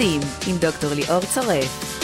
המרצים עם דוקטור ליאור צורף.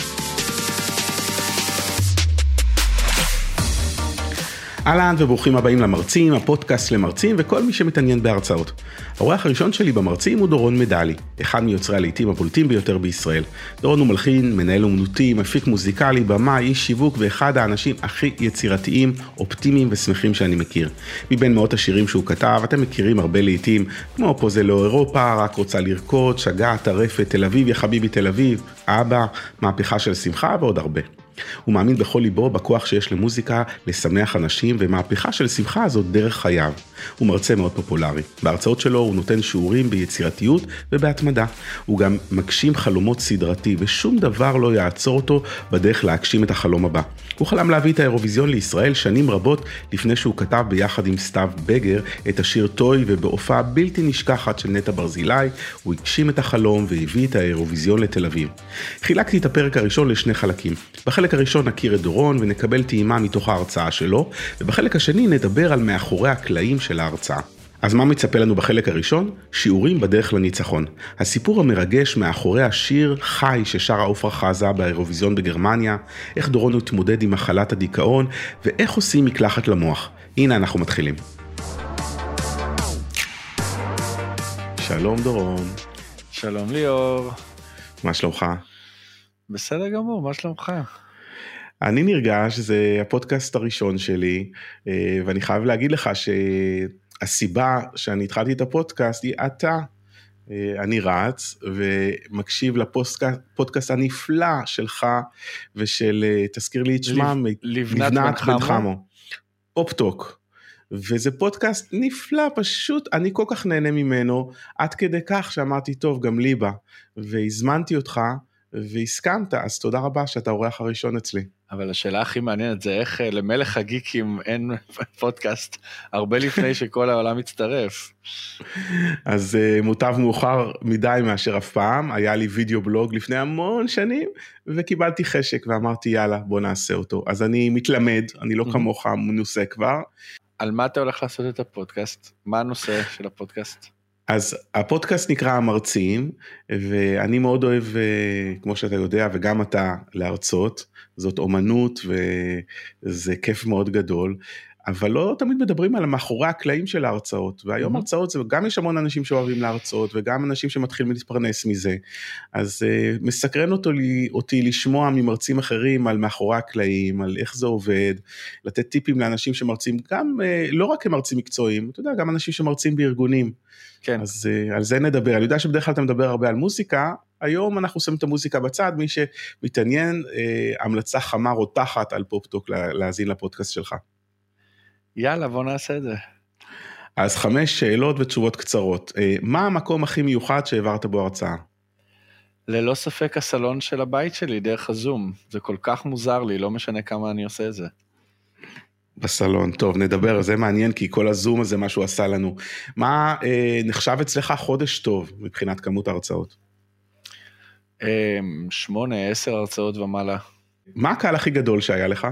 אהלן וברוכים הבאים למרצים, הפודקאסט למרצים וכל מי שמתעניין בהרצאות. האורח הראשון שלי במרצים הוא דורון מדלי, אחד מיוצרי הלעיתים הבולטים ביותר בישראל. דורון הוא מלחין, מנהל אומנותי, מפיק מוזיקלי, במאי, איש שיווק ואחד האנשים הכי יצירתיים, אופטימיים ושמחים שאני מכיר. מבין מאות השירים שהוא כתב, אתם מכירים הרבה לעיתים, כמו פה זה לא אירופה, רק רוצה לרקוד, שגע, טרפת, תל אביב, יא חביבי תל אביב, אבא, מהפכה של שמחה ועוד הרבה. הוא מאמין בכל ליבו בכוח שיש למוזיקה לשמח אנשים, ומהפכה של שמחה זאת דרך חייו. הוא מרצה מאוד פופולרי. בהרצאות שלו הוא נותן שיעורים ביצירתיות ובהתמדה. הוא גם מגשים חלומות סדרתי, ושום דבר לא יעצור אותו בדרך להגשים את החלום הבא. הוא חלם להביא את האירוויזיון לישראל שנים רבות לפני שהוא כתב ביחד עם סתיו בגר את השיר טוי, ובהופעה בלתי נשכחת של נטע ברזילי, הוא הגשים את החלום והביא את האירוויזיון לתל אביב. חילקתי את הפרק הראשון לשני חלקים. בחלק הראשון נכיר את דורון ונקבל טעימה מתוך ההרצאה שלו, ובחלק השני נדבר על מאחורי הקלעים של ההרצאה. אז מה מצפה לנו בחלק הראשון? שיעורים בדרך לניצחון. הסיפור המרגש מאחורי השיר חי ששרה עופרה חזה באירוויזיון בגרמניה, איך דורון התמודד עם מחלת הדיכאון, ואיך עושים מקלחת למוח. הנה אנחנו מתחילים. שלום דורון. שלום ליאור. מה שלומך? בסדר גמור, מה שלומך? אני נרגש, זה הפודקאסט הראשון שלי, אה, ואני חייב להגיד לך שהסיבה שאני התחלתי את הפודקאסט היא אתה. אה, אני רץ ומקשיב לפודקאסט הנפלא שלך ושל, אה, תזכיר לי את שמם, לבנת בן חמו. אופטוק. וזה פודקאסט נפלא, פשוט אני כל כך נהנה ממנו, עד כדי כך שאמרתי, טוב, גם ליבה, והזמנתי אותך. והסכמת, אז תודה רבה שאתה האורח הראשון אצלי. אבל השאלה הכי מעניינת זה איך אה, למלך הגיקים אין פודקאסט הרבה לפני שכל העולם מצטרף. אז uh, מוטב מאוחר מדי מאשר אף פעם, היה לי וידאו בלוג לפני המון שנים וקיבלתי חשק ואמרתי יאללה בוא נעשה אותו. אז אני מתלמד, אני לא כמוך מנוסה כבר. על מה אתה הולך לעשות את הפודקאסט? מה הנושא של הפודקאסט? אז הפודקאסט נקרא המרצים, ואני מאוד אוהב, אה, כמו שאתה יודע, וגם אתה, להרצות. זאת אומנות וזה כיף מאוד גדול. אבל לא תמיד מדברים על מאחורי הקלעים של ההרצאות, והיום mm-hmm. הרצאות זה גם יש המון אנשים שאוהבים להרצאות וגם אנשים שמתחילים להתפרנס מזה, אז uh, מסקרן אותו לי, אותי לשמוע ממרצים אחרים על מאחורי הקלעים, על איך זה עובד, לתת טיפים לאנשים שמרצים גם, uh, לא רק כמרצים מקצועיים, אתה יודע, גם אנשים שמרצים בארגונים. כן. אז uh, על זה נדבר, אני יודע שבדרך כלל אתה מדבר הרבה על מוזיקה, היום אנחנו שמים את המוזיקה בצד, מי שמתעניין, uh, המלצה חמה רותחת על פופטוק להאזין לפודקאסט שלך. יאללה, בוא נעשה את זה. אז חמש שאלות ותשובות קצרות. אה, מה המקום הכי מיוחד שהעברת בו הרצאה? ללא ספק הסלון של הבית שלי דרך הזום. זה כל כך מוזר לי, לא משנה כמה אני עושה את זה. בסלון, טוב נדבר, זה מעניין כי כל הזום הזה מה שהוא עשה לנו. מה אה, נחשב אצלך חודש טוב מבחינת כמות ההרצאות? אה, שמונה, עשר הרצאות ומעלה. מה הקהל הכי גדול שהיה לך?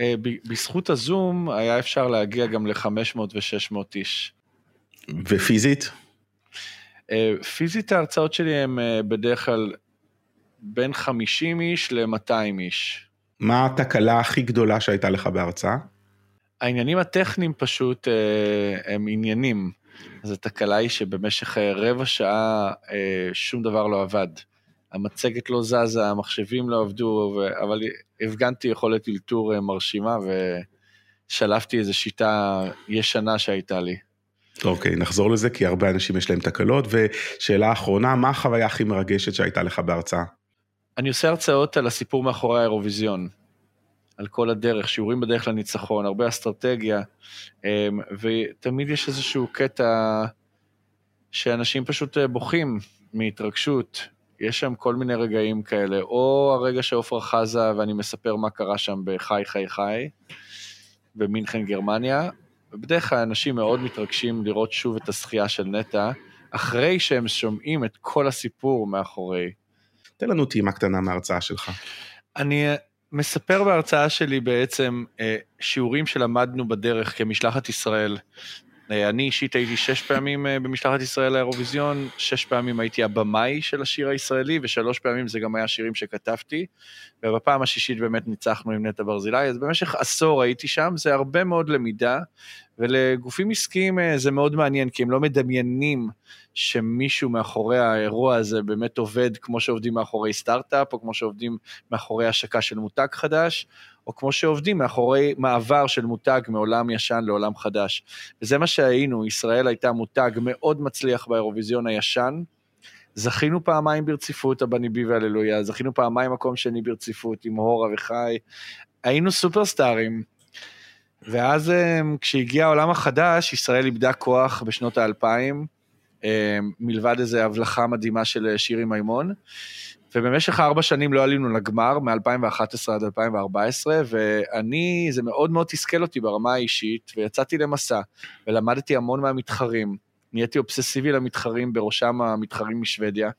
אה, בזכות הזום היה אפשר להגיע גם ל-500 ו-600 איש. ופיזית? אה, פיזית ההרצאות שלי הן אה, בדרך כלל בין 50 איש ל-200 איש. מה התקלה הכי גדולה שהייתה לך בהרצאה? העניינים הטכניים פשוט הם עניינים. אז התקלה היא שבמשך רבע שעה שום דבר לא עבד. המצגת לא זזה, המחשבים לא עבדו, ו... אבל הפגנתי יכולת אלתור אה, מרשימה ושלפתי איזו שיטה ישנה שהייתה לי. אוקיי, okay, נחזור לזה כי הרבה אנשים יש להם תקלות. ושאלה אחרונה, מה החוויה הכי מרגשת שהייתה לך בהרצאה? אני עושה הרצאות על הסיפור מאחורי האירוויזיון, על כל הדרך, שיעורים בדרך לניצחון, הרבה אסטרטגיה, אמ, ותמיד יש איזשהו קטע שאנשים פשוט אה, בוכים מהתרגשות, יש שם כל מיני רגעים כאלה, או הרגע שעופרה חזה ואני מספר מה קרה שם בחי חי חי, במינכן גרמניה, ובדרך כלל אנשים מאוד מתרגשים לראות שוב את הזכייה של נטע, אחרי שהם שומעים את כל הסיפור מאחורי. תן לנו טעימה קטנה מההרצאה שלך. אני מספר בהרצאה שלי בעצם אה, שיעורים שלמדנו בדרך כמשלחת ישראל אה, אני אישית הייתי שש פעמים אה, במשלחת ישראל לאירוויזיון, שש פעמים הייתי הבמאי של השיר הישראלי, ושלוש פעמים זה גם היה שירים שכתבתי, ובפעם השישית באמת ניצחנו עם נטע ברזילי, אז במשך עשור הייתי שם, זה הרבה מאוד למידה, ולגופים עסקיים אה, זה מאוד מעניין, כי הם לא מדמיינים שמישהו מאחורי האירוע הזה באמת עובד כמו שעובדים מאחורי סטארט-אפ, או כמו שעובדים מאחורי השקה של מותג חדש, או כמו שעובדים מאחורי מעבר של מותג מעולם ישן לעולם חדש. וזה מה שהיינו, ישראל הייתה מותג מאוד מצליח באירוויזיון הישן, זכינו פעמיים ברציפות, הבני בי והללויה, זכינו פעמיים מקום שני ברציפות עם הורה וחי, היינו סופרסטארים. ואז אמ, כשהגיע העולם החדש, ישראל איבדה כוח בשנות האלפיים, אמ, מלבד איזו הבלחה מדהימה של שירי מימון. ובמשך ארבע שנים לא עלינו לגמר, מ-2011 עד 2014, ואני, זה מאוד מאוד תסכל אותי ברמה האישית, ויצאתי למסע, ולמדתי המון מהמתחרים. נהייתי אובססיבי למתחרים, בראשם המתחרים משוודיה.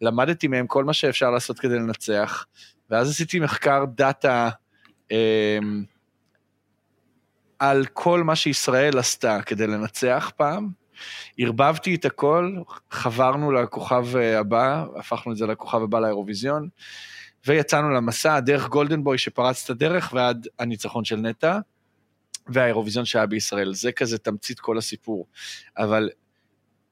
למדתי מהם כל מה שאפשר לעשות כדי לנצח, ואז עשיתי מחקר דאטה אה, על כל מה שישראל עשתה כדי לנצח פעם, ערבבתי את הכל, חברנו לכוכב אה, הבא, הפכנו את זה לכוכב הבא לאירוויזיון, ויצאנו למסע דרך גולדנבוי שפרץ את הדרך ועד הניצחון של נטע, והאירוויזיון שהיה בישראל. זה כזה תמצית כל הסיפור. אבל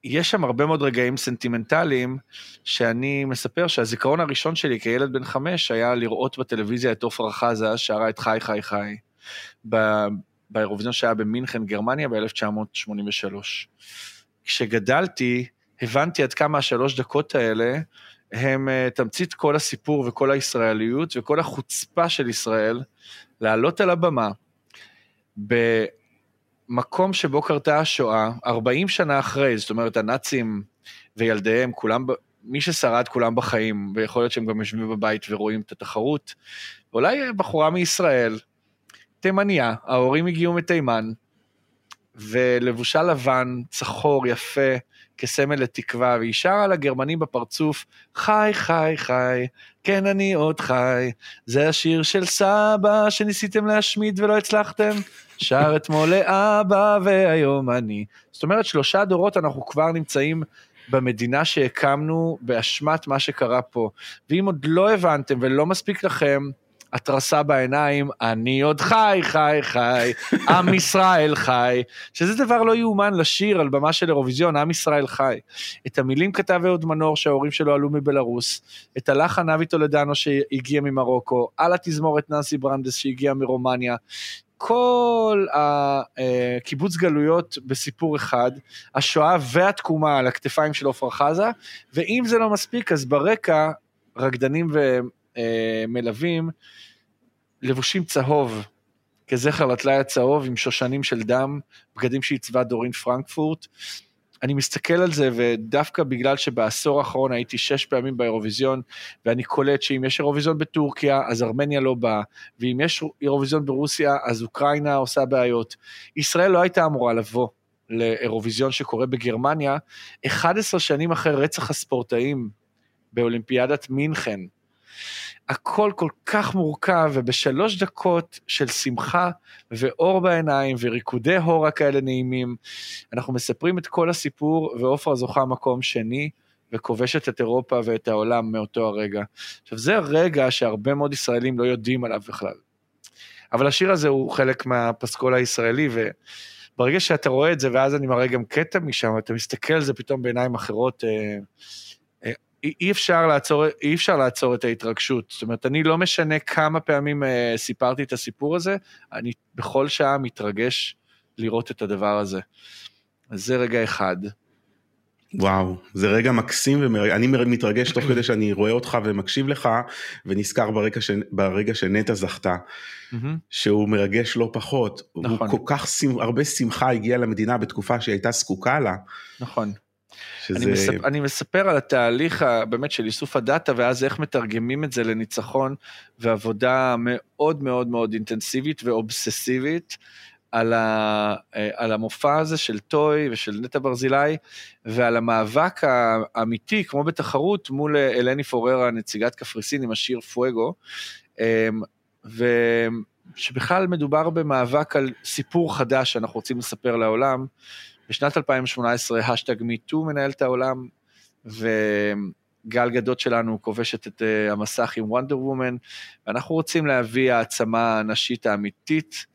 יש שם הרבה מאוד רגעים סנטימנטליים, שאני מספר שהזיכרון הראשון שלי כילד בן חמש היה לראות בטלוויזיה את עופרה חזה שרה את חי חי חי. באירוויזיון שהיה במינכן, גרמניה, ב-1983. כשגדלתי, הבנתי עד כמה השלוש דקות האלה הם uh, תמצית כל הסיפור וכל הישראליות וכל החוצפה של ישראל לעלות על הבמה במקום שבו קרתה השואה, 40 שנה אחרי, זאת אומרת, הנאצים וילדיהם, כולם, מי ששרד כולם בחיים, ויכול להיות שהם גם יושבים בבית ורואים את התחרות, ואולי בחורה מישראל, תימניה, ההורים הגיעו מתימן, ולבושה לבן, צחור, יפה, כסמל לתקווה, והיא שרה לגרמנים בפרצוף, חי, חי, חי, כן אני עוד חי, זה השיר של סבא שניסיתם להשמיד ולא הצלחתם, שר אתמול לאבא והיום אני. זאת אומרת, שלושה דורות אנחנו כבר נמצאים במדינה שהקמנו באשמת מה שקרה פה. ואם עוד לא הבנתם ולא מספיק לכם, התרסה בעיניים, אני עוד חי, חי, חי, עם ישראל חי, שזה דבר לא יאומן לשיר על במה של אירוויזיון, עם ישראל חי. את המילים כתב אהוד מנור שההורים שלו עלו מבלארוס, את הלחן אבי טולדנו שהגיע ממרוקו, על התזמורת ננסי ברנדס שהגיע מרומניה, כל הקיבוץ גלויות בסיפור אחד, השואה והתקומה על הכתפיים של עפרה חזה, ואם זה לא מספיק, אז ברקע רקדנים ומלווים לבושים צהוב, כזכר לטלאי הצהוב עם שושנים של דם, בגדים שעיצבה דורין פרנקפורט. אני מסתכל על זה, ודווקא בגלל שבעשור האחרון הייתי שש פעמים באירוויזיון, ואני קולט שאם יש אירוויזיון בטורקיה, אז ארמניה לא באה, ואם יש אירוויזיון ברוסיה, אז אוקראינה עושה בעיות. ישראל לא הייתה אמורה לבוא לאירוויזיון שקורה בגרמניה, 11 שנים אחרי רצח הספורטאים באולימפיאדת מינכן, הכל כל כך מורכב, ובשלוש דקות של שמחה ואור בעיניים וריקודי הורה כאלה נעימים, אנחנו מספרים את כל הסיפור, ועופרה זוכה מקום שני, וכובשת את אירופה ואת העולם מאותו הרגע. עכשיו, זה הרגע שהרבה מאוד ישראלים לא יודעים עליו בכלל. אבל השיר הזה הוא חלק מהפסקול הישראלי, וברגע שאתה רואה את זה, ואז אני מראה גם קטע משם, אתה מסתכל על זה פתאום בעיניים אחרות, אה, אי אפשר לעצור, אי אפשר לעצור את ההתרגשות. זאת אומרת, אני לא משנה כמה פעמים אה, סיפרתי את הסיפור הזה, אני בכל שעה מתרגש לראות את הדבר הזה. אז זה רגע אחד. וואו, זה רגע מקסים ומרגש, אני מתרגש תוך כדי שאני רואה אותך ומקשיב לך, ונזכר ברגע, ש... ברגע שנטע זכתה, שהוא מרגש לא פחות. נכון. הוא כל כך, הרבה שמחה הגיעה למדינה בתקופה שהיא הייתה זקוקה לה. נכון. שזה... אני, מספר, אני מספר על התהליך באמת של איסוף הדאטה ואז איך מתרגמים את זה לניצחון ועבודה מאוד מאוד מאוד אינטנסיבית ואובססיבית על, ה, על המופע הזה של Toy ושל נטע ברזילי ועל המאבק האמיתי כמו בתחרות מול אלני פוררה נציגת קפריסין עם השיר Fuego אמ, ושבכלל מדובר במאבק על סיפור חדש שאנחנו רוצים לספר לעולם בשנת 2018 ה hashtag MeToo מנהל את העולם, וגל גדות שלנו כובשת את uh, המסך עם וונדר וומן, ואנחנו רוצים להביא העצמה הנשית האמיתית,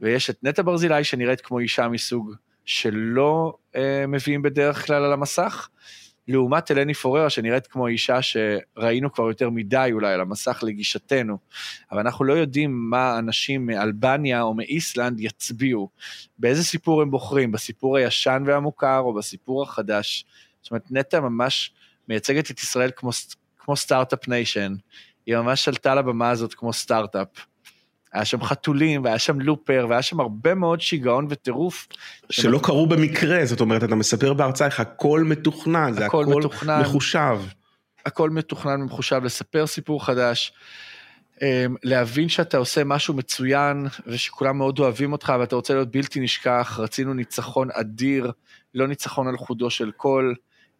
ויש את נטע ברזילי שנראית כמו אישה מסוג שלא uh, מביאים בדרך כלל על המסך, לעומת אלני פוררה שנראית כמו אישה שראינו כבר יותר מדי אולי על המסך לגישתנו, אבל אנחנו לא יודעים מה אנשים מאלבניה או מאיסלנד יצביעו, באיזה סיפור הם בוחרים, בסיפור הישן והמוכר או בסיפור החדש. זאת אומרת, נטע ממש מייצגת את ישראל כמו, כמו start-up nation, היא ממש עלתה לבמה הזאת כמו סטארט-אפ. היה שם חתולים, והיה שם looper, והיה שם הרבה מאוד שיגעון וטירוף. שלא קרו במקרה, זאת אומרת, אתה מספר בהרצאה איך הכל מתוכנן, זה הכל, הכל מתוכנן, מחושב. הכל מתוכנן ומחושב, לספר סיפור חדש, אמ, להבין שאתה עושה משהו מצוין, ושכולם מאוד אוהבים אותך, ואתה רוצה להיות בלתי נשכח, רצינו ניצחון אדיר, לא ניצחון על חודו של קול.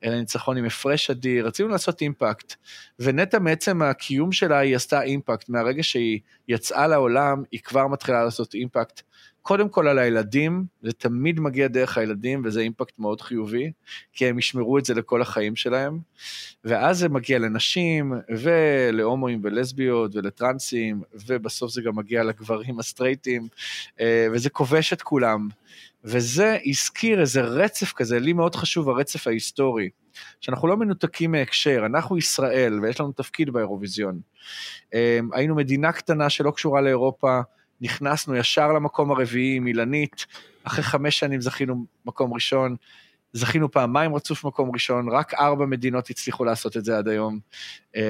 אלא ניצחון עם הפרש אדיר, רצינו לעשות אימפקט. ונטע מעצם הקיום שלה היא עשתה אימפקט, מהרגע שהיא יצאה לעולם, היא כבר מתחילה לעשות אימפקט. קודם כל על הילדים, זה תמיד מגיע דרך הילדים וזה אימפקט מאוד חיובי, כי הם ישמרו את זה לכל החיים שלהם. ואז זה מגיע לנשים ולהומואים ולסביות ולטרנסים, ובסוף זה גם מגיע לגברים הסטרייטים, אה, וזה כובש את כולם. וזה הזכיר איזה רצף כזה, לי מאוד חשוב הרצף ההיסטורי, שאנחנו לא מנותקים מהקשר, אנחנו ישראל ויש לנו תפקיד באירוויזיון. אמ, היינו מדינה קטנה שלא קשורה לאירופה, נכנסנו ישר למקום הרביעי עם אילנית, אחרי חמש שנים זכינו מקום ראשון, זכינו פעמיים רצוף מקום ראשון, רק ארבע מדינות הצליחו לעשות את זה עד היום. אמ,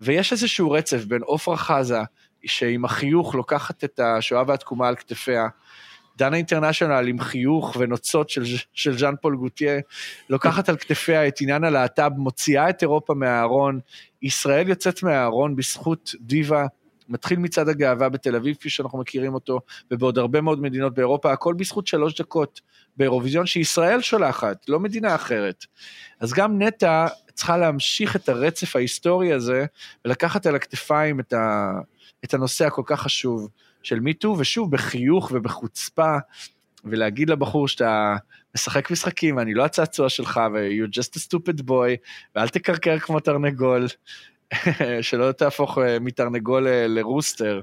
ויש איזשהו רצף בין עופרה חזה, שעם החיוך לוקחת את השואה והתקומה על כתפיה, דנה אינטרנשיונל עם חיוך ונוצות של, של ז'אן פול גוטיה, לוקחת על כתפיה את עניין הלהט"ב, מוציאה את אירופה מהארון, ישראל יוצאת מהארון בזכות דיווה, מתחיל מצעד הגאווה בתל אביב, כפי שאנחנו מכירים אותו, ובעוד הרבה מאוד מדינות באירופה, הכל בזכות שלוש דקות באירוויזיון שישראל שולחת, לא מדינה אחרת. אז גם נטע צריכה להמשיך את הרצף ההיסטורי הזה, ולקחת על הכתפיים את, ה, את הנושא הכל כך חשוב. של מיטו, ושוב, בחיוך ובחוצפה, ולהגיד לבחור שאתה משחק משחקים, ואני לא הצעצוע שלך, ו-you're just a stupid boy, ואל תקרקר כמו תרנגול, שלא תהפוך אה, מתרנגול אה, לרוסטר.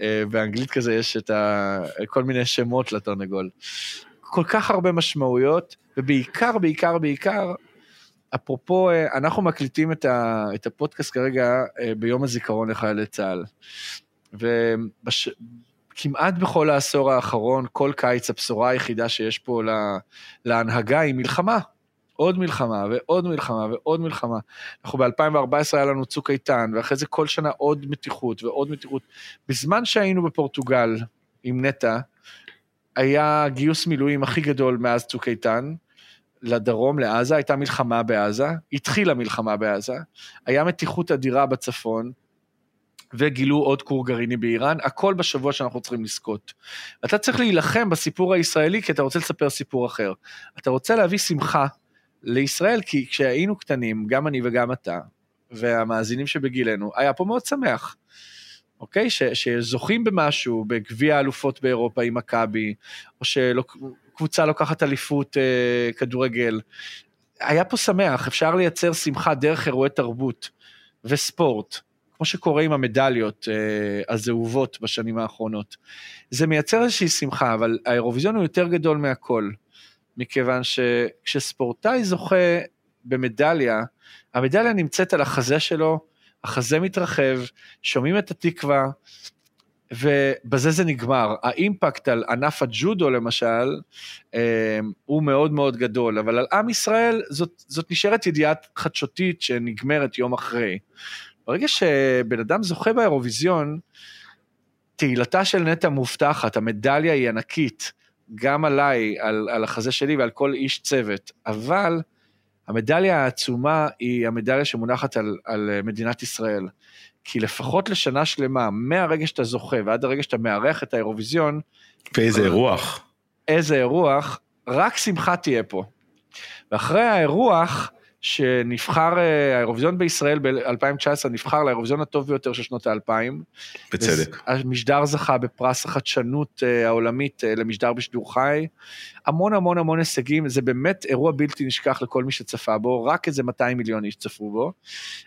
אה, באנגלית כזה יש את ה... כל מיני שמות לתרנגול. כל כך הרבה משמעויות, ובעיקר, בעיקר, בעיקר, אפרופו, אנחנו מקליטים את, ה, את הפודקאסט כרגע ביום הזיכרון לחיילי צה"ל. וכמעט בכל העשור האחרון, כל קיץ הבשורה היחידה שיש פה לה, להנהגה היא מלחמה. עוד מלחמה ועוד מלחמה ועוד מלחמה. אנחנו ב-2014 היה לנו צוק איתן, ואחרי זה כל שנה עוד מתיחות ועוד מתיחות. בזמן שהיינו בפורטוגל עם נטע, היה גיוס מילואים הכי גדול מאז צוק איתן, לדרום, לעזה, הייתה מלחמה בעזה, התחילה מלחמה בעזה, היה מתיחות אדירה בצפון, וגילו עוד כור גרעיני באיראן, הכל בשבוע שאנחנו צריכים לזכות. אתה צריך להילחם בסיפור הישראלי כי אתה רוצה לספר סיפור אחר. אתה רוצה להביא שמחה לישראל, כי כשהיינו קטנים, גם אני וגם אתה, והמאזינים שבגילנו, היה פה מאוד שמח. אוקיי? ש, שזוכים במשהו, בגביע האלופות באירופה עם מכבי, או שקבוצה לוקחת אליפות אה, כדורגל. היה פה שמח, אפשר לייצר שמחה דרך אירועי תרבות וספורט. כמו שקורה עם המדליות אה, הזהובות בשנים האחרונות. זה מייצר איזושהי שמחה, אבל האירוויזיון הוא יותר גדול מהכל, מכיוון שכשספורטאי זוכה במדליה, המדליה נמצאת על החזה שלו, החזה מתרחב, שומעים את התקווה, ובזה זה נגמר. האימפקט על ענף הג'ודו למשל, אה, הוא מאוד מאוד גדול, אבל על עם ישראל זאת, זאת נשארת ידיעה חדשותית שנגמרת יום אחרי. ברגע שבן אדם זוכה באירוויזיון, תהילתה של נטע מובטחת, המדליה היא ענקית, גם עליי, על, על החזה שלי ועל כל איש צוות, אבל המדליה העצומה היא המדליה שמונחת על, על מדינת ישראל. כי לפחות לשנה שלמה, מהרגע שאתה זוכה ועד הרגע שאתה מארח את האירוויזיון, ואיזה אירוח. איזה אירוח, רק שמחה תהיה פה. ואחרי האירוח, שנבחר, אה, האירוויזיון בישראל ב-2019 נבחר לאירוויזיון הטוב ביותר של שנות האלפיים. בצדק. המשדר זכה בפרס החדשנות אה, העולמית אה, למשדר בשידור חי. המון המון המון הישגים, זה באמת אירוע בלתי נשכח לכל מי שצפה בו, רק איזה 200 מיליון איש צפו בו.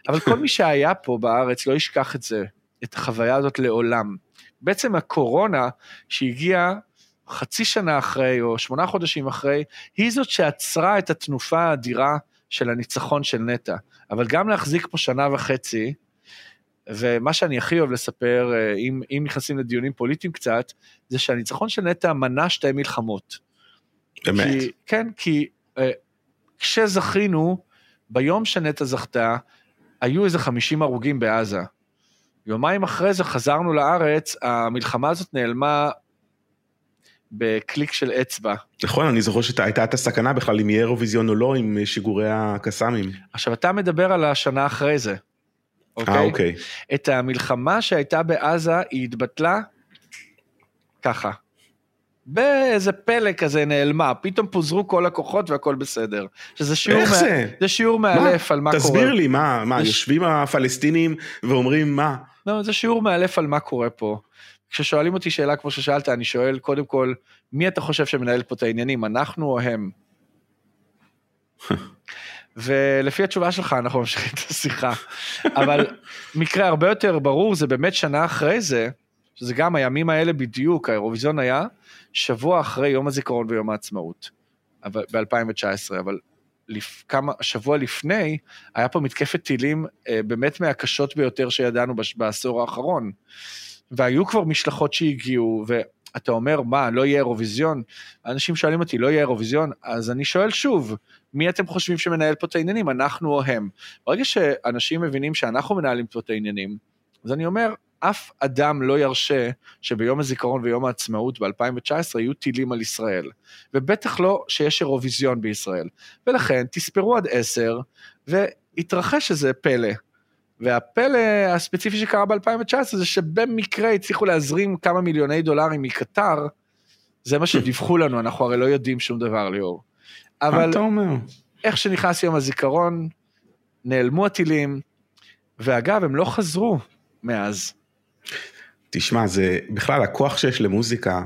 אבל כל מי שהיה פה בארץ לא ישכח את זה, את החוויה הזאת לעולם. בעצם הקורונה שהגיעה חצי שנה אחרי או שמונה חודשים אחרי, היא זאת שעצרה את התנופה האדירה של הניצחון של נטע. אבל גם להחזיק פה שנה וחצי, ומה שאני הכי אוהב לספר, אה, אם, אם נכנסים לדיונים פוליטיים קצת, זה שהניצחון של נטע מנע שתי מלחמות. באמת. כי, כן, כי אה, כשזכינו, ביום שנטע זכתה, היו איזה 50 הרוגים בעזה. יומיים אחרי זה חזרנו לארץ, המלחמה הזאת נעלמה בקליק של אצבע. נכון, אני זוכר שהייתה את הסכנה בכלל אם יהיה אירוויזיון או לא עם שיגורי הקסאמים. עכשיו, אתה מדבר על השנה אחרי זה, אוקיי? אה, אוקיי. את המלחמה שהייתה בעזה, היא התבטלה ככה. באיזה פלא כזה נעלמה, פתאום פוזרו כל הכוחות והכל בסדר. שזה שיעור, איך מה... זה? זה שיעור מאלף על מה תסביר קורה. תסביר לי, מה, מה, יש- יושבים הפלסטינים ואומרים מה? לא, זה שיעור מאלף על מה קורה פה. כששואלים אותי שאלה כמו ששאלת, אני שואל קודם כל, מי אתה חושב שמנהל פה את העניינים, אנחנו או הם? ולפי התשובה שלך אנחנו ממשיכים את השיחה. אבל מקרה הרבה יותר ברור זה באמת שנה אחרי זה, שזה גם הימים האלה בדיוק, האירוויזיון היה שבוע אחרי יום הזיכרון ויום העצמאות, אבל- ב-2019, אבל לפ... כמה, שבוע לפני, היה פה מתקפת טילים אה, באמת מהקשות ביותר שידענו בש... בעשור האחרון. והיו כבר משלחות שהגיעו, ואתה אומר, מה, לא יהיה אירוויזיון? אנשים שואלים אותי, לא יהיה אירוויזיון? אז אני שואל שוב, מי אתם חושבים שמנהל פה את העניינים, אנחנו או הם? ברגע שאנשים מבינים שאנחנו מנהלים פה את העניינים, אז אני אומר, אף אדם לא ירשה שביום הזיכרון ויום העצמאות ב-2019 יהיו טילים על ישראל, ובטח לא שיש אירוויזיון בישראל. ולכן תספרו עד עשר, והתרחש איזה פלא. והפלא הספציפי שקרה ב-2019 זה שבמקרה הצליחו להזרים כמה מיליוני דולרים מקטר, זה מה שדיווחו לנו, אנחנו הרי לא יודעים שום דבר ליאור. אבל אתה אומר? איך שנכנס יום הזיכרון, נעלמו הטילים, ואגב, הם לא חזרו מאז. תשמע, זה בכלל הכוח שיש למוזיקה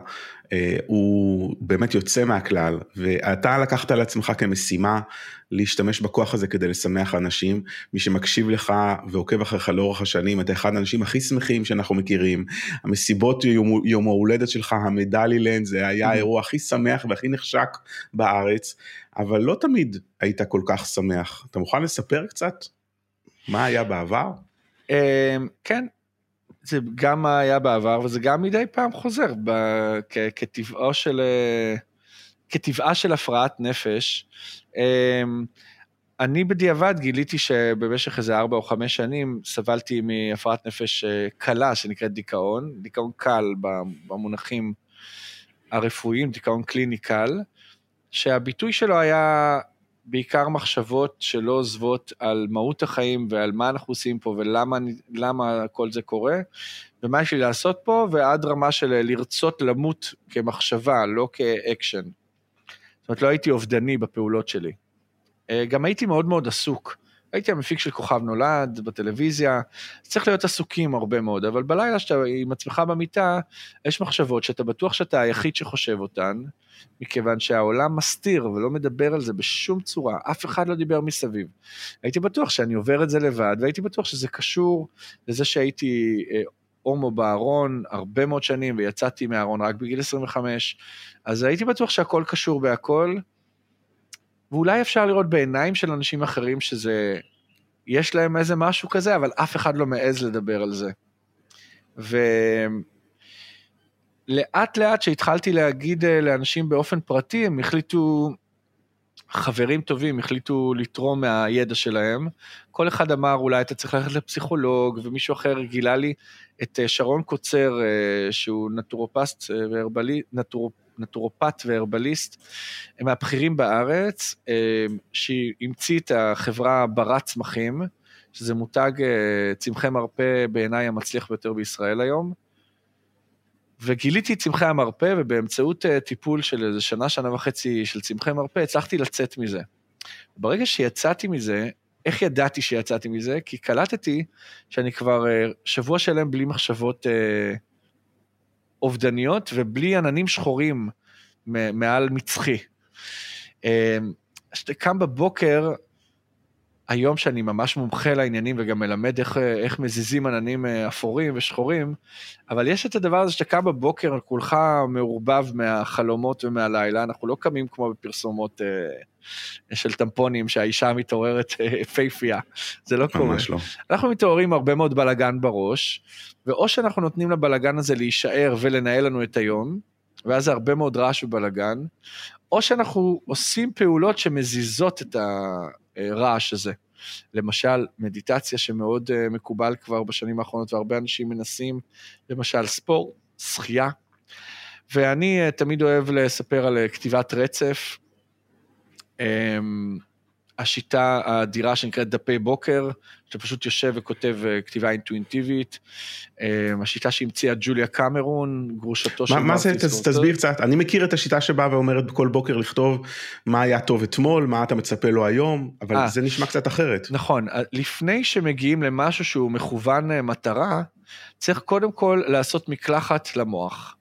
הוא באמת יוצא מהכלל, ואתה לקחת על עצמך כמשימה להשתמש בכוח הזה כדי לשמח אנשים. מי שמקשיב לך ועוקב אחריך לאורך השנים, אתה אחד האנשים הכי שמחים שאנחנו מכירים. המסיבות יום, יום ההולדת שלך, המדלילנד, זה היה האירוע הכי שמח והכי נחשק בארץ, אבל לא תמיד היית כל כך שמח. אתה מוכן לספר קצת מה היה בעבר? אה, כן, זה גם היה בעבר, וזה גם מדי פעם חוזר, ב, כ, כטבעו של, אה, כטבעה של הפרעת נפש. אה, אני בדיעבד גיליתי שבמשך איזה ארבע או חמש שנים סבלתי מהפרעת נפש אה, קלה שנקראת דיכאון, דיכאון קל במונחים הרפואיים, דיכאון קליני קל, שהביטוי שלו היה בעיקר מחשבות שלא עוזבות על מהות החיים ועל מה אנחנו עושים פה ולמה למה כל זה קורה, ומה יש לי לעשות פה, ועד רמה של לרצות למות כמחשבה, לא כאקשן. זאת אומרת, לא הייתי אובדני בפעולות שלי. אה, גם הייתי מאוד מאוד עסוק. הייתי המפיק של כוכב נולד בטלוויזיה, צריך להיות עסוקים הרבה מאוד, אבל בלילה שאתה עם עצמך במיטה, יש מחשבות שאתה בטוח שאתה היחיד שחושב אותן, מכיוון שהעולם מסתיר ולא מדבר על זה בשום צורה, אף אחד לא דיבר מסביב. הייתי בטוח שאני עובר את זה לבד, והייתי בטוח שזה קשור לזה שהייתי אה, הומו בארון הרבה מאוד שנים, ויצאתי מהארון רק בגיל 25, אז הייתי בטוח שהכל קשור בהכל, ואולי אפשר לראות בעיניים של אנשים אחרים שזה, יש להם איזה משהו כזה, אבל אף אחד לא מעז לדבר על זה. ולאט לאט שהתחלתי להגיד אה, לאנשים באופן פרטי, הם החליטו, חברים טובים החליטו לתרום מהידע שלהם. כל אחד אמר, אולי אתה צריך ללכת לפסיכולוג, ומישהו אחר גילה לי את אה, שרון קוצר, אה, שהוא נטורופסט והרבלי, נטורופ... נטורופט והרבליסט, מהבכירים בארץ, שהמציא את החברה ברת צמחים, שזה מותג צמחי מרפא בעיניי המצליח ביותר בישראל היום. וגיליתי את צמחי המרפא, ובאמצעות טיפול של איזה שנה, שנה וחצי של צמחי מרפא, הצלחתי לצאת מזה. ברגע שיצאתי מזה, איך ידעתי שיצאתי מזה? כי קלטתי שאני כבר אה, שבוע שלם בלי מחשבות אה, אובדניות ובלי עננים שחורים מעל מצחי. כשאתה קם בבוקר, היום שאני ממש מומחה לעניינים וגם מלמד איך, איך מזיזים עננים אה, אפורים ושחורים, אבל יש את הדבר הזה שאתה קם בבוקר, כולך מעורבב מהחלומות ומהלילה, אנחנו לא קמים כמו בפרסומות אה, של טמפונים שהאישה מתעוררת אה, פייפייה, זה לא קורה. ממש לא. אנחנו מתעוררים הרבה מאוד בלאגן בראש, ואו שאנחנו נותנים לבלאגן הזה להישאר ולנהל לנו את היום, ואז זה הרבה מאוד רעש ובלאגן, או שאנחנו עושים פעולות שמזיזות את הרעש הזה. למשל, מדיטציה שמאוד אה, מקובל כבר בשנים האחרונות, והרבה אנשים מנסים, למשל ספורט, שחייה. ואני אה, תמיד אוהב לספר על אה, כתיבת רצף. השיטה האדירה שנקראת דפי בוקר, שאתה פשוט יושב וכותב אה, כתיבה אינטואינטיבית. אה, השיטה שהמציאה ג'וליה קמרון, גרושתו של מה זה, תסביר קצת, אני מכיר את השיטה שבאה ואומרת בכל בוקר לכתוב מה היה טוב אתמול, מה אתה מצפה לו היום, אבל 아, אה. זה נשמע קצת אחרת. נכון, לפני שמגיעים למשהו שהוא מכוון מטרה, צריך קודם כל לעשות מקלחת למוח.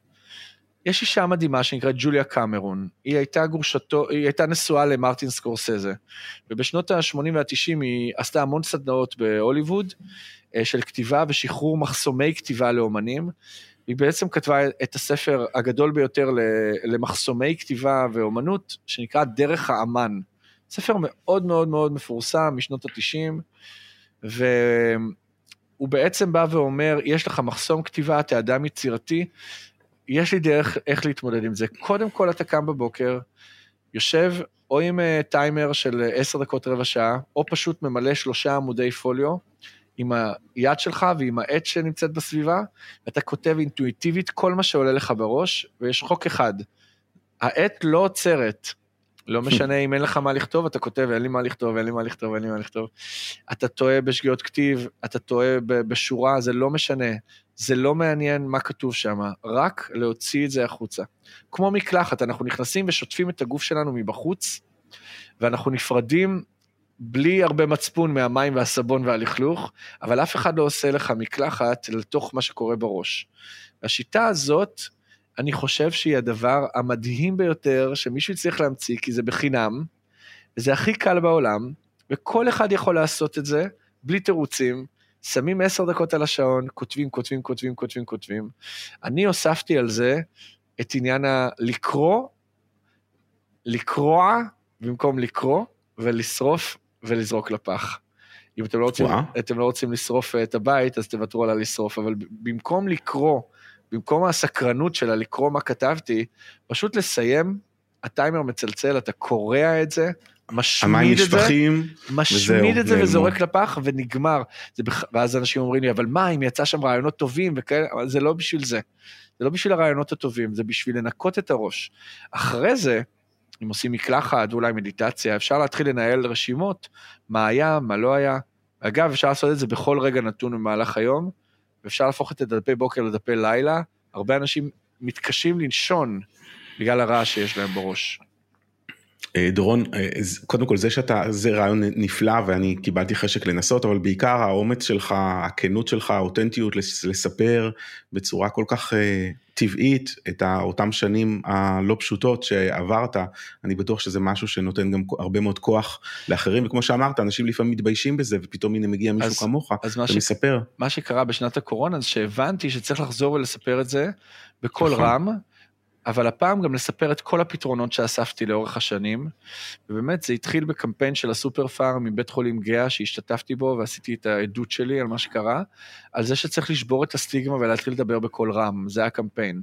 יש אישה מדהימה שנקראת ג'וליה קמרון, היא הייתה גרושתו, היא הייתה נשואה למרטין סקורסזה, ובשנות ה-80 וה-90 היא עשתה המון סדנאות בהוליווד אה, של כתיבה ושחרור מחסומי כתיבה לאומנים. היא בעצם כתבה את הספר הגדול ביותר למחסומי כתיבה ואומנות, שנקרא דרך האמן. ספר מאוד מאוד מאוד מפורסם משנות ה-90, והוא בעצם בא ואומר, יש לך מחסום כתיבה, אתה אדם יצירתי, יש לי דרך איך להתמודד עם זה. קודם כל אתה קם בבוקר, יושב או עם uh, טיימר של עשר דקות רבע שעה, או פשוט ממלא שלושה עמודי פוליו, עם היד שלך ועם העט שנמצאת בסביבה, ואתה כותב אינטואיטיבית כל מה שעולה לך בראש, ויש חוק אחד, העט לא עוצרת. לא משנה אם אין לך מה לכתוב, אתה כותב, אין לי מה לכתוב, אין לי מה לכתוב, אין לי מה לכתוב. אתה טועה בשגיאות כתיב, אתה טועה בשורה, זה לא משנה. זה לא מעניין מה כתוב שם, רק להוציא את זה החוצה. כמו מקלחת, אנחנו נכנסים ושוטפים את הגוף שלנו מבחוץ, ואנחנו נפרדים בלי הרבה מצפון מהמים והסבון והלכלוך, אבל אף אחד לא עושה לך מקלחת לתוך מה שקורה בראש. השיטה הזאת, אני חושב שהיא הדבר המדהים ביותר שמישהו צריך להמציא, כי זה בחינם, וזה הכי קל בעולם, וכל אחד יכול לעשות את זה בלי תירוצים, שמים עשר דקות על השעון, כותבים, כותבים, כותבים, כותבים, כותבים. אני הוספתי על זה את עניין הלקרוא, לקרוע במקום לקרוא, ולשרוף ולזרוק לפח. אם אתם לא רוצים, אתם לא רוצים לשרוף את הבית, אז תוותרו על הלשרוף, אבל במקום לקרוא, במקום הסקרנות של הלקרוא מה כתבתי, פשוט לסיים, הטיימר מצלצל, אתה קורע את זה, משמיד את זה, משמיד את זה וזורק לפח ונגמר. זה בח... ואז אנשים אומרים לי, אבל מה, אם יצא שם רעיונות טובים וכאלה, אבל זה לא בשביל זה. זה לא בשביל הרעיונות הטובים, זה בשביל לנקות את הראש. אחרי זה, אם עושים מקלחת, אולי מדיטציה, אפשר להתחיל לנהל רשימות, מה היה, מה לא היה. אגב, אפשר לעשות את זה בכל רגע נתון במהלך היום, ואפשר להפוך את הדפי בוקר לדפי לילה. הרבה אנשים מתקשים לנשון בגלל הרעש שיש להם בראש. אה, דורון, אה, קודם כל זה שאתה, זה רעיון נפלא ואני קיבלתי חשק לנסות, אבל בעיקר האומץ שלך, הכנות שלך, האותנטיות לספר בצורה כל כך אה, טבעית את אותם שנים הלא פשוטות שעברת, אני בטוח שזה משהו שנותן גם הרבה מאוד כוח לאחרים, וכמו שאמרת, אנשים לפעמים מתביישים בזה, ופתאום הנה מגיע מישהו אז, כמוך אז ומספר. ש... מה שקרה בשנת הקורונה זה שהבנתי שצריך לחזור ולספר את זה בקול נכון. רם. אבל הפעם גם לספר את כל הפתרונות שאספתי לאורך השנים, ובאמת זה התחיל בקמפיין של הסופר פארם מבית חולים גאה שהשתתפתי בו ועשיתי את העדות שלי על מה שקרה, על זה שצריך לשבור את הסטיגמה ולהתחיל לדבר בקול רם, זה הקמפיין.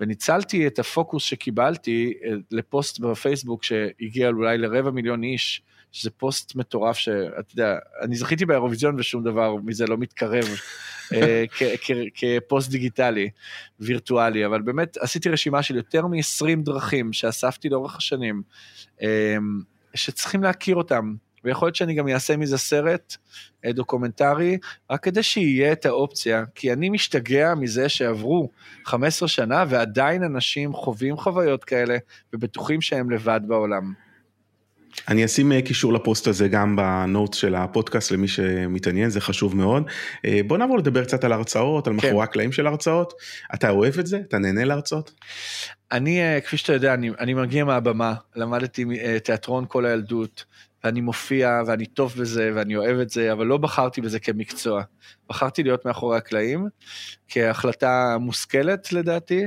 וניצלתי את הפוקוס שקיבלתי אה, לפוסט בפייסבוק שהגיע אולי לרבע מיליון איש, שזה פוסט מטורף שאתה יודע, אני זכיתי באירוויזיון ושום דבר מזה לא מתקרב אה, כפוסט דיגיטלי, וירטואלי, אבל באמת עשיתי רשימה של יותר מ-20 דרכים שאספתי לאורך השנים, אה, שצריכים להכיר אותם. ויכול להיות שאני גם אעשה מזה סרט אה, דוקומנטרי, רק כדי שיהיה את האופציה, כי אני משתגע מזה שעברו 15 שנה ועדיין אנשים חווים חוויות כאלה ובטוחים שהם לבד בעולם. אני אשים אה, קישור לפוסט הזה גם ב notes של הפודקאסט למי שמתעניין, זה חשוב מאוד. אה, בוא נעבור לדבר קצת על הרצאות, על כן. מאחורי הקלעים של הרצאות. אתה אוהב את זה? אתה נהנה להרצאות? אני, אה, כפי שאתה יודע, אני, אני מגיע מהבמה, למדתי תיאטרון כל הילדות, ואני מופיע, ואני טוב בזה, ואני אוהב את זה, אבל לא בחרתי בזה כמקצוע. בחרתי להיות מאחורי הקלעים, כהחלטה מושכלת לדעתי,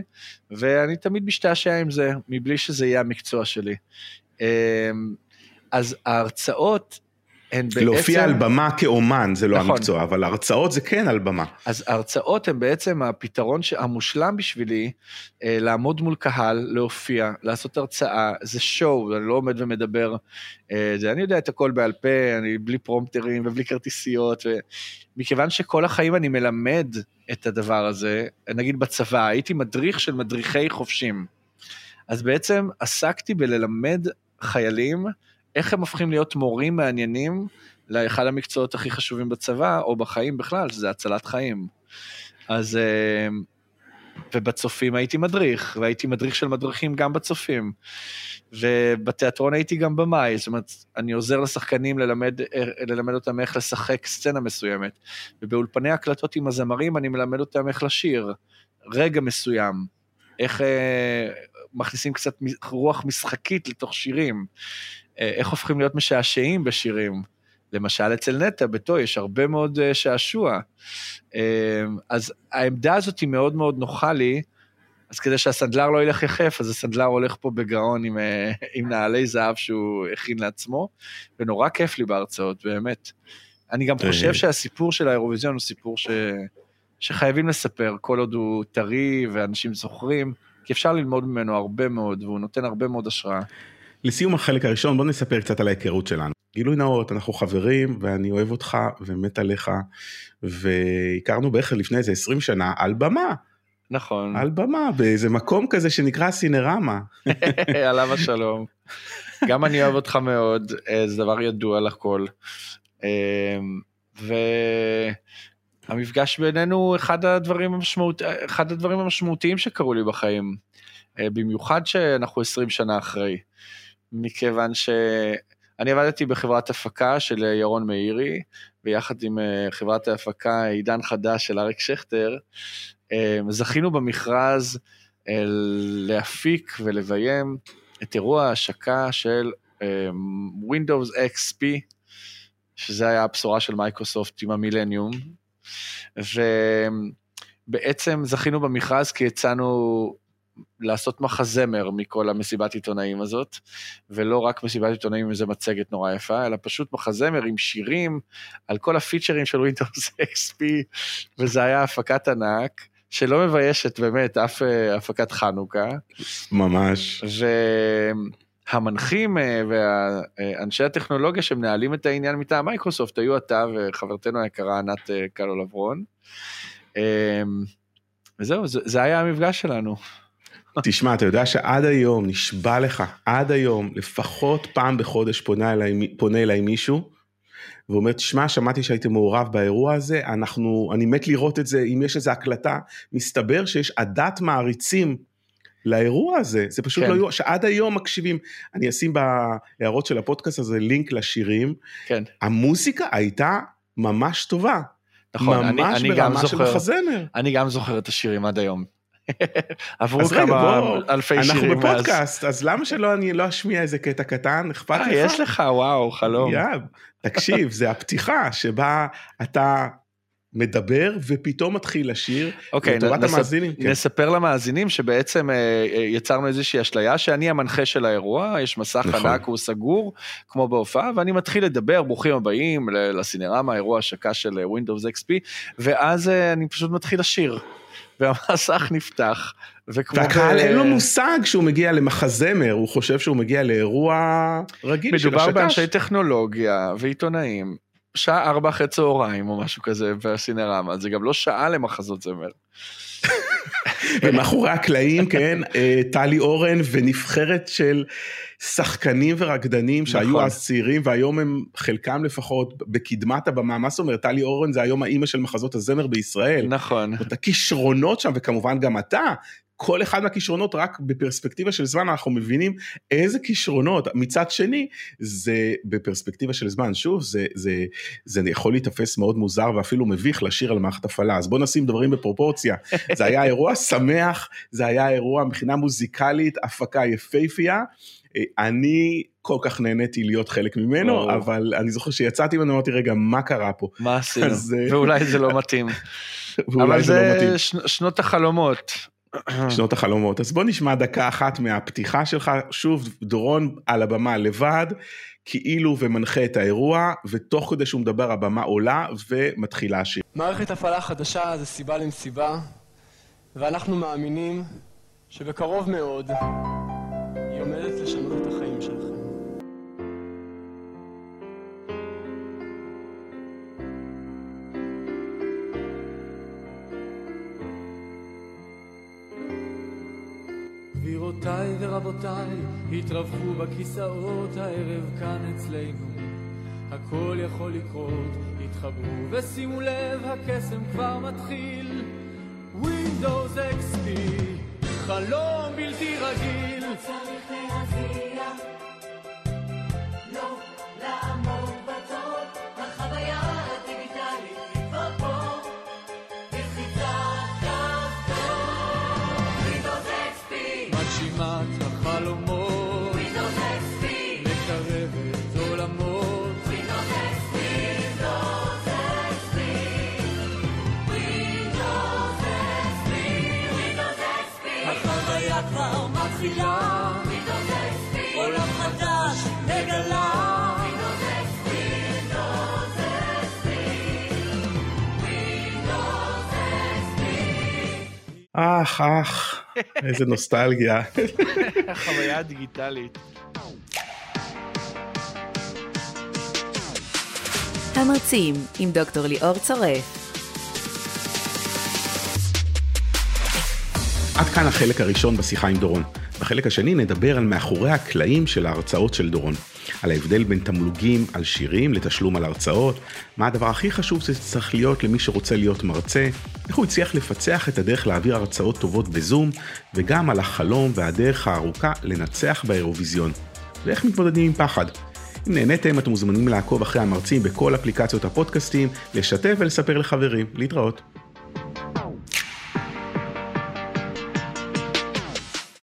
ואני תמיד משתעשע עם זה, מבלי שזה יהיה המקצוע שלי. אז ההרצאות הן בעצם... להופיע על במה כאומן זה לא נכון. המקצוע, אבל הרצאות זה כן על במה. אז ההרצאות הן בעצם הפתרון המושלם בשבילי, אה, לעמוד מול קהל, להופיע, לעשות הרצאה, זה שואו, אני לא עומד ומדבר, אה, זה, אני יודע את הכל בעל פה, אני בלי פרומפטרים ובלי כרטיסיות, ומכיוון שכל החיים אני מלמד את הדבר הזה, נגיד בצבא, הייתי מדריך של מדריכי חובשים, אז בעצם עסקתי בללמד חיילים איך הם הופכים להיות מורים מעניינים לאחד המקצועות הכי חשובים בצבא, או בחיים בכלל, שזה הצלת חיים. אז... אה, ובצופים הייתי מדריך, והייתי מדריך של מדריכים גם בצופים. ובתיאטרון הייתי גם במאי, זאת אומרת, אני עוזר לשחקנים ללמד, אה, ללמד אותם איך לשחק סצנה מסוימת. ובאולפני הקלטות עם הזמרים אני מלמד אותם איך לשיר, רגע מסוים, איך אה, מכניסים קצת רוח משחקית לתוך שירים, אה, איך הופכים להיות משעשעים בשירים. למשל אצל נטע ביתו יש הרבה מאוד אה, שעשוע. אה, אז העמדה הזאת היא מאוד מאוד נוחה לי, אז כדי שהסנדלר לא ילך יחף, אז הסנדלר הולך פה בגאון עם, עם נעלי זהב שהוא הכין לעצמו, ונורא כיף לי בהרצאות, באמת. אני גם חושב. שהסיפור של האירוויזיון הוא סיפור ש... שחייבים לספר, כל עוד הוא טרי ואנשים זוכרים, כי אפשר ללמוד ממנו הרבה מאוד, והוא נותן הרבה מאוד השראה. לסיום החלק הראשון בוא נספר קצת על ההיכרות שלנו. גילוי נאות, אנחנו חברים ואני אוהב אותך ומת עליך, והכרנו בערך לפני איזה 20 שנה על במה, נכון, על במה, באיזה מקום כזה שנקרא סינרמה. עליו השלום. גם אני אוהב אותך מאוד, אה, זה דבר ידוע לכל. אה, והמפגש בינינו הוא אחד הדברים, המשמעות, אחד הדברים המשמעותיים שקרו לי בחיים. אה, במיוחד שאנחנו 20 שנה אחרי. מכיוון שאני עבדתי בחברת הפקה של ירון מאירי, ויחד עם אה, חברת ההפקה עידן חדש של אריק שכטר, אה, זכינו במכרז להפיק ולביים את אירוע ההשקה של Windows XP, שזה היה הבשורה של מייקרוסופט עם המילניום, ובעצם זכינו במכרז כי הצענו לעשות מחזמר מכל המסיבת עיתונאים הזאת, ולא רק מסיבת עיתונאים עם איזה מצגת נורא יפה, אלא פשוט מחזמר עם שירים על כל הפיצ'רים של Windows XP, וזה היה הפקת ענק. שלא מביישת באמת אף אה, הפקת חנוכה, ממש. והמנחים אה, ואנשי הטכנולוגיה שמנהלים את העניין מטעם מייקרוסופט היו אתה וחברתנו היקרה ענת אה, קלו לברון. אה, וזהו, זה, היה המפגש שלנו. תשמע, אתה יודע שעד היום, נשבע לך, עד היום, לפחות פעם בחודש פונה אליי, פונה אליי מישהו, ואומר, תשמע, שמעתי שהייתם מעורב באירוע הזה, אנחנו, אני מת לראות את זה, אם יש איזו הקלטה, מסתבר שיש עדת מעריצים לאירוע הזה, זה פשוט כן. לא אירוע, שעד היום מקשיבים, אני אשים בהערות של הפודקאסט הזה לינק לשירים, כן, המוזיקה הייתה ממש טובה, נכון, אני, ממש אני גם ברמה של זוכר, מחזמר. אני גם זוכר את השירים עד היום. עברו כמה בוא, אלפי אנחנו שירים מאז. בפודקאסט, אז למה שלא אני לא אשמיע איזה קטע קטן, אכפת לך? אה, יש לך, וואו, חלום. יא, תקשיב, זה הפתיחה שבה אתה מדבר ופתאום מתחיל לשיר, אוקיי, לטובת נס- המאזינים. כן. נספר למאזינים שבעצם אה, אה, יצרנו איזושהי אשליה שאני המנחה של האירוע, יש מסך נכון. ענק, הוא סגור, כמו בהופעה, ואני מתחיל לדבר, ברוכים הבאים לסינרמה, אירוע השקה של אה, Windows XP, ואז אה, אני פשוט מתחיל לשיר. והמסך נפתח, וכמו... והקהל ב- אין לו מושג שהוא מגיע למחזמר, הוא חושב שהוא מגיע לאירוע רגיל של מדובר השקה. באנשי טכנולוגיה ועיתונאים, שעה ארבע אחרי צהריים או משהו כזה בסינרמה, זה גם לא שעה למחזות זמר. ומאחורי הקלעים, כן, אה, טלי אורן ונבחרת של שחקנים ורקדנים שהיו נכון. אז צעירים והיום הם חלקם לפחות בקדמת הבמה, מה זאת אומרת, טלי אורן זה היום האימא של מחזות הזמר בישראל. נכון. את הכישרונות שם וכמובן גם אתה, כל אחד מהכישרונות רק בפרספקטיבה של זמן אנחנו מבינים איזה כישרונות. מצד שני, זה בפרספקטיבה של זמן, שוב, זה, זה, זה יכול להיתפס מאוד מוזר ואפילו מביך לשיר על מערכת הפעלה, אז בוא נשים דברים בפרופורציה. זה היה אירוע שמח, זה היה אירוע מבחינה מוזיקלית, הפקה יפייפייה. אני כל כך נהניתי להיות חלק ממנו, או. אבל אני זוכר שיצאתי ממנו, אמרתי, רגע, מה קרה פה? מה עשינו? אז, אה, ואולי זה לא מתאים. אבל זה, זה לא מתאים. ש... שנות החלומות. שנות החלומות. אז בוא נשמע דקה אחת מהפתיחה שלך, שוב, דורון על הבמה לבד, כאילו ומנחה את האירוע, ותוך כדי שהוא מדבר הבמה עולה ומתחילה השיר. מערכת הפעלה חדשה זה סיבה למסיבה, ואנחנו מאמינים שבקרוב מאוד היא עומדת לשנות את החיים שלכם. ורבותיי, התרווחו בכיסאות הערב כאן אצלנו. הכל יכול לקרות, התחברו ושימו לב, הקסם כבר מתחיל. Windows XP, חלום בלתי רגיל. החוויה כבר מתחילה. עולם חדש נגלה. אך, אך, איזה נוסטלגיה. החוויה הדיגיטלית. המרצים עם דוקטור ליאור צורף. עד כאן החלק הראשון בשיחה עם דורון. בחלק השני נדבר על מאחורי הקלעים של ההרצאות של דורון. על ההבדל בין תמלוגים על שירים לתשלום על הרצאות, מה הדבר הכי חשוב שזה צריך להיות למי שרוצה להיות מרצה, איך הוא הצליח לפצח את הדרך להעביר הרצאות טובות בזום, וגם על החלום והדרך הארוכה לנצח באירוויזיון. ואיך מתמודדים עם פחד. אם נהניתם אתם מוזמנים לעקוב אחרי המרצים בכל אפליקציות הפודקאסטים, לשתף ולספר לחברים. להתראות.